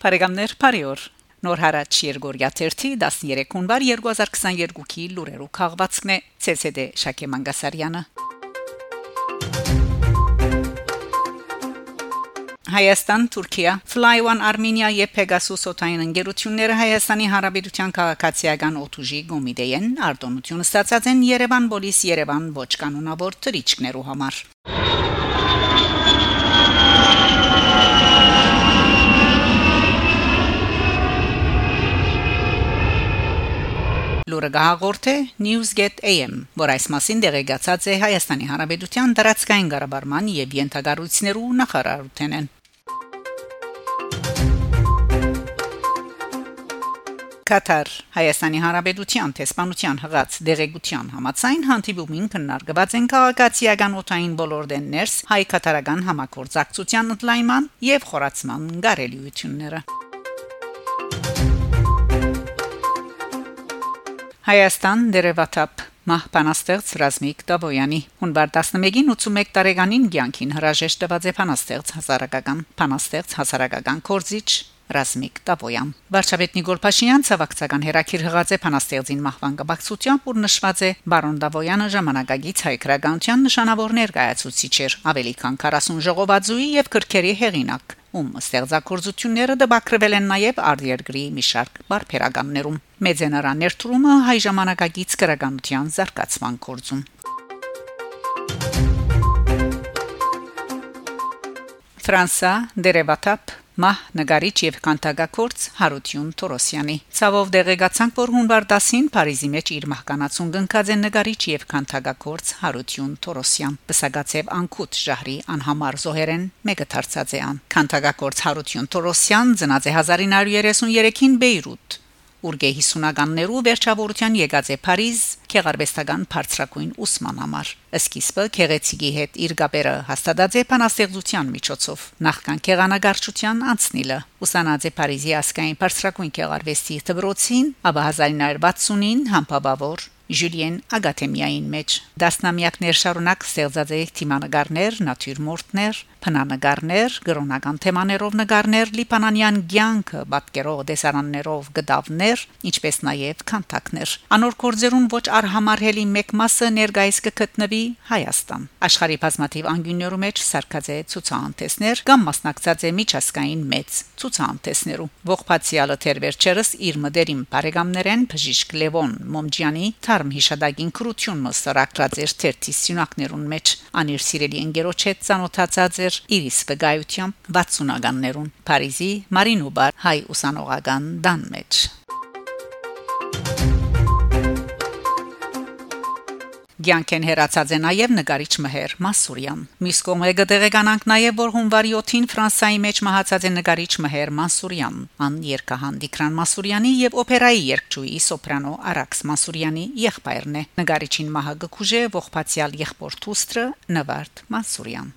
Փարեգամներ Փարիոր Նոր հարաճ Երգորիա 13 հունվար 2022-ի լուրերով քաղվածքն է ՑՍԴ Շակե Մանգասարյանը Հայաստան, Թուրքիա, Fly1 Armenia եւ Pegasus օթային ընկերությունները Հայաստանի Հանրապետության քաղաքացիական օթուժի գոմիդեեն արտոնություն ստացած են Երևան Բոլիս Երևան ոչ կանոնավոր թրիչկներու համար։ լուրը գահաղորթե Newsgate AM, որ այս մասին դեղեկացած է Հայաստանի Հանրապետության դրացկային ղարաբարման եւ յենթագարույցներու նախարարութենեն։ Կատար Հայաստանի Հանրապետության տեսփանության հղած դեղեցության համացայն հանդիպումին քննարկված են քաղաքացիական օթային բոլոր դեններս հայ-կատարական համակորձակցության ընդլայնման եւ խորացման գարելիությունները։ Հայաստան դերևաթափ Մահպանաստեղծ Ռազմիկ Տավոյանի հունվար 11-ին 81 տարեկանին ցանկին հրաժեշտ տված է փանաստեղծ հասարակական փանաստեղծ հասարակական կորզիչ Ռազմիկ Տավոյան Վարչապետ Նիկոլ Փաշինյան ցավակցական հերակիր հղած է փանաստեղծին մահվան կապակցությամբ որ նշված է բարոն Տավոյանը ժամանակագից հայկրագանության նշանավոր ներկայացուցիչ էր ավելի քան 40 ժողովածուի եւ քրքերի հեղինակ ում ստեղծագործությունները դպակրվել են նաև արտերգրի մի շարք բարբերականներում մեծ է նրա ներդրումը հայ ժամանակագից քրականության զարգացման կորձում Ֆրանսա դերևատապ մահ նկարիչ եւ կանտագակորց Հարություն Թորոսյանի ցավով դեղեկացանք որ հունվար 10-ին Փարիզի մեջ իր մահկանացուն գնքած են նկարիչ եւ կանտագակորց Հարություն Թորոսյան Պսակացեվ անքուտ ժահրի անհամար զոհերեն մեկը դարձած է ան կանտագակորց Հարություն Թորոսյան ծնած է 1933-ին Բեյրութ Ուրգե 50-ականներու վերջավորության եկած է Փարիզ քեղարվեստական բարձրակույն ուսման համար։ Սկիզբը քեղեցիկի հետ իր գաբերը հաստատած է բանաստեղծության միջոցով։ Նախքան քեղանագարչության անցնիլը ուսանած է Փարիզի ասկային բարձրակույն քեղարվեստի դպրոցին, ապա 1960-ին համբավավոր Ժուլիեն Ագաթեմիային մեջ դասնամյակներ շարունակ ստեղծած է թիմանագարներ, նատյուրմորտներ, փնանագարներ, գրոնական թեմաներով նկարներ, լիբանանյան ցանկը, պատկերով դեսարաններով գդավներ, ինչպես նաև քանտակներ։ Անոր կորձերուն ոչ արհամարհելի մեկ մասը ներկայիս կգտնվի Հայաստան։ Աշխարհի բազմաթիվ անգյուններու մեջ սարկած է ցուցահանդեսներ կամ մասնակցած է միջազգային մեծ ցուցահանդեսներու։ Ողբացիալը թերվերջերս իր մդերին բարեկամներեն բժիշկ Լևոն Մոմջյանի թարմ հիշադակին քրություն մսրակրած էր թերթի սյունակներուն մեջ անիր սիրելի ընկերոջ հետ ցանոթացած էր իրիս վկայությամբ 60-ականներուն Փարիզի Մարինուբար հայ ուսանողական դան մեջ Գյանքեն հերացած է նաև նկարիչ Մհեր Մասուրյան։ Միս կողմը գտեղեկանանք նաև որ հունվարի 7-ին Ֆրանսիայի մեջ մահացած է նկարիչ Մհեր Մասուրյան, ան երկահան Դիկրան Մասուրյանի եւ օպերայի երգչուհի սոպրանո Արաքս Մասուրյանի եղբայրն է։ Նկարիչին մահը գկուժե ողբացյալ եղբոր Թուստրը Նվարդ Մասուրյան։